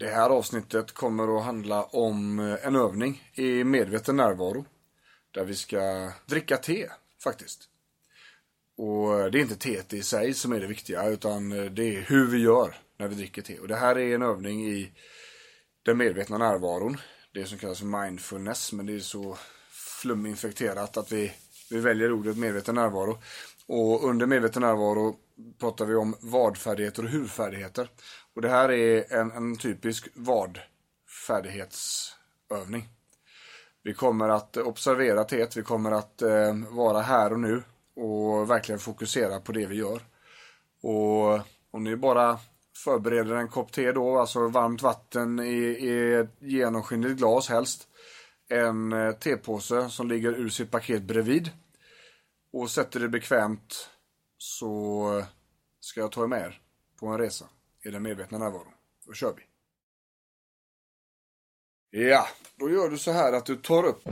Det här avsnittet kommer att handla om eh, en övning i medveten närvaro. Där vi ska dricka te, faktiskt. Och eh, det är inte teet i sig som är det viktiga, utan eh, det är hur vi gör när vi dricker te. Och det här är en övning i den medvetna närvaron. Det som kallas för mindfulness, men det är så fluminfekterat att vi, vi väljer ordet medveten närvaro. Och under medveten närvaro pratar vi om vadfärdigheter och hurfärdigheter. Och det här är en, en typisk vadfärdighetsövning. Vi kommer att observera teet, vi kommer att eh, vara här och nu och verkligen fokusera på det vi gör. Och om ni bara förbereder en kopp te då, alltså varmt vatten i, i ett genomskinligt glas helst. En eh, tepåse som ligger ur sitt paket bredvid. Och sätter det bekvämt så ska jag ta er med er på en resa i den medvetna närvaron. Då kör vi. Ja, då gör du så här att du tar upp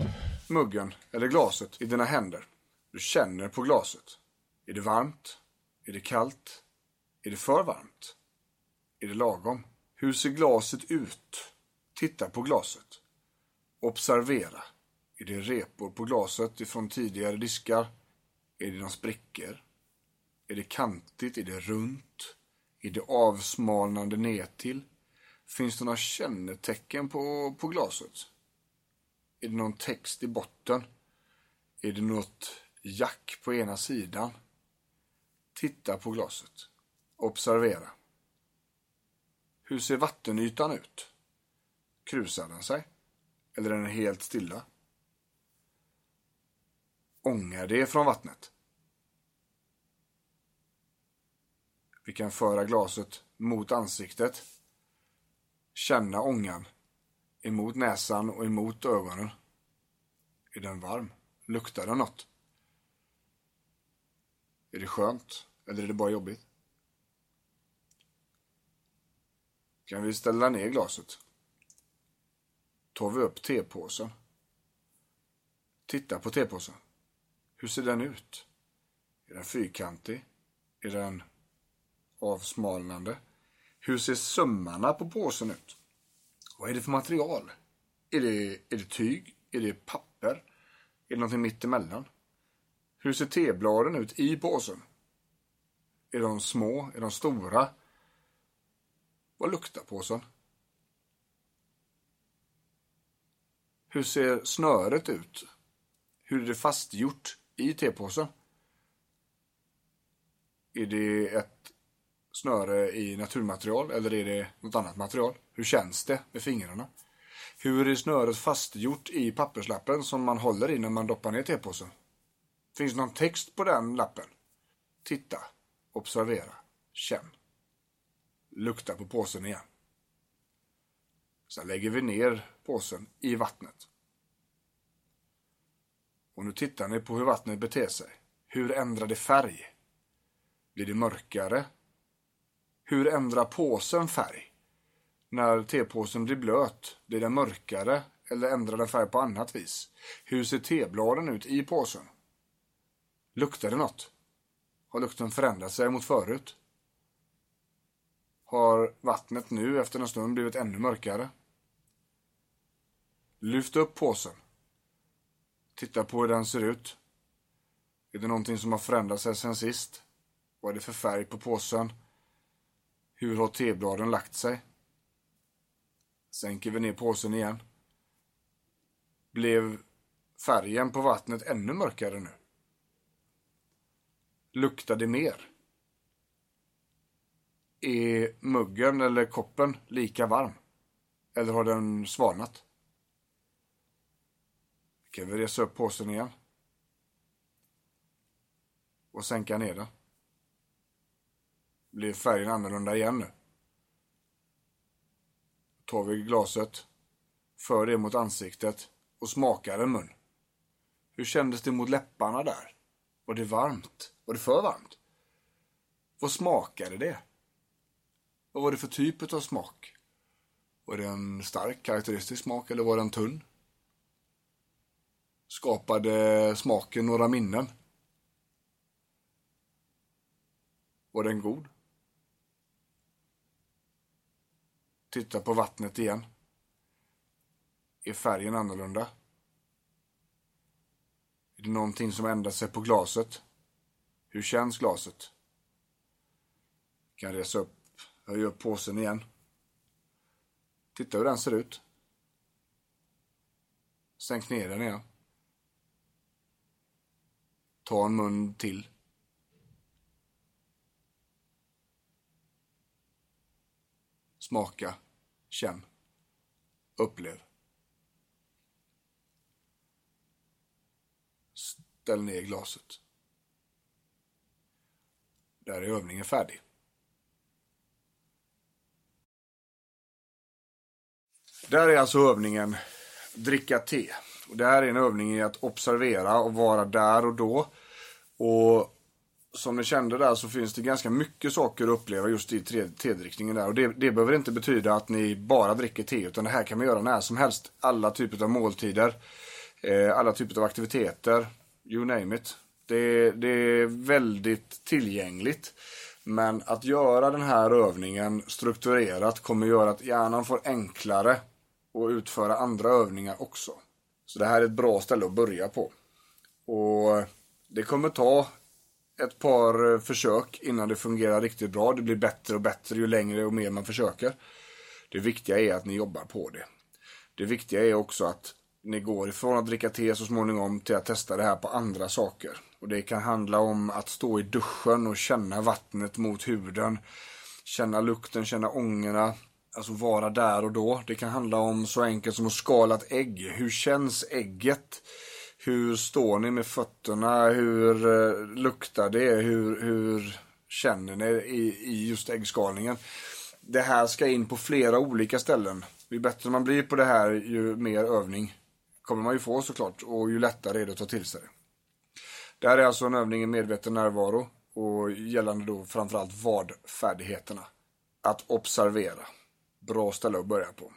muggen eller glaset i dina händer. Du känner på glaset. Är det varmt? Är det kallt? Är det för varmt? Är det lagom? Hur ser glaset ut? Titta på glaset. Observera. Är det repor på glaset ifrån tidigare diskar? Är det några sprickor? Är det kantigt? Är det runt? Är det avsmalnande nedtill? Finns det några kännetecken på, på glaset? Är det någon text i botten? Är det något jack på ena sidan? Titta på glaset. Observera. Hur ser vattenytan ut? Krusar den sig? Eller är den helt stilla? Ångar det från vattnet? Vi kan föra glaset mot ansiktet. Känna ångan emot näsan och emot ögonen. Är den varm? Luktar den något? Är det skönt? Eller är det bara jobbigt? Kan vi ställa ner glaset? Tar vi upp tepåsen? Titta på tepåsen. Hur ser den ut? Är den fyrkantig? Är den avsmalnande? Hur ser sömmarna på påsen ut? Vad är det för material? Är det, är det tyg? Är det papper? Är det någonting mittemellan? Hur ser tebladen ut i påsen? Är de små? Är de stora? Vad luktar påsen? Hur ser snöret ut? Hur är det fastgjort i tepåsen? Är det ett snöre i naturmaterial eller är det något annat material? Hur känns det med fingrarna? Hur är snöret fastgjort i papperslappen som man håller i när man doppar ner tepåsen? Finns det någon text på den lappen? Titta, observera, känn. Lukta på påsen igen. Sen lägger vi ner påsen i vattnet. Och nu tittar ni på hur vattnet beter sig. Hur ändrar det färg? Blir det mörkare hur ändrar påsen färg? När tepåsen blir blöt, blir den mörkare eller ändrar den färg på annat vis? Hur ser tebladen ut i påsen? Luktar det något? Har lukten förändrat sig mot förut? har vattnet nu efter en stund blivit ännu mörkare. Lyft upp påsen. Titta på hur den ser ut. Är det någonting som har förändrat sig sen sist? Vad är det för färg på påsen? Hur har tebladen lagt sig? Sänker vi ner påsen igen. Blev färgen på vattnet ännu mörkare nu? Luktar det mer? Är muggen eller koppen lika varm? Eller har den svalnat? Kan vi resa upp påsen igen? Och sänka ner den. Blir färgen annorlunda igen nu? Tar vi glaset, för det mot ansiktet och smakar en mun. Hur kändes det mot läpparna där? Var det varmt? Var det för varmt? Vad smakade det? Vad var det för typ av smak? Var det en stark karaktäristisk smak eller var den tunn? Skapade smaken några minnen? Var den god? Titta på vattnet igen. Är färgen annorlunda? Är det någonting som ändrar sig på glaset? Hur känns glaset? Kan resa upp, höja upp påsen igen. Titta hur den ser ut. Sänk ner den igen. Ta en mun till. Smaka. Känn. Upplev. Ställ ner glaset. Där är övningen färdig. Där är alltså övningen dricka te. Och det här är en övning i att observera och vara där och då. Och som ni kände där så finns det ganska mycket saker att uppleva just i tedrickningen där. Och det, det behöver inte betyda att ni bara dricker te utan det här kan man göra när som helst. Alla typer av måltider, eh, alla typer av aktiviteter, you name it. Det, det är väldigt tillgängligt. Men att göra den här övningen strukturerat kommer göra att hjärnan får enklare att utföra andra övningar också. Så det här är ett bra ställe att börja på. Och det kommer ta ett par eh, försök innan det fungerar riktigt bra. Det blir bättre och bättre ju längre och mer man försöker. Det viktiga är att ni jobbar på det. Det viktiga är också att ni går ifrån att dricka te så småningom till att testa det här på andra saker. Och det kan handla om att stå i duschen och känna vattnet mot huden. Känna lukten, känna ångorna. Alltså vara där och då. Det kan handla om så enkelt som att skala ett ägg. Hur känns ägget? Hur står ni med fötterna? Hur eh, luktar det? Hur, hur känner ni i, i just äggskalningen? Det här ska in på flera olika ställen. Ju bättre man blir på det här, ju mer övning kommer man ju få såklart. Och ju lättare är det att ta till sig det. Det här är alltså en övning i medveten närvaro och gällande då framförallt vad-färdigheterna. Att observera. Bra ställe att börja på.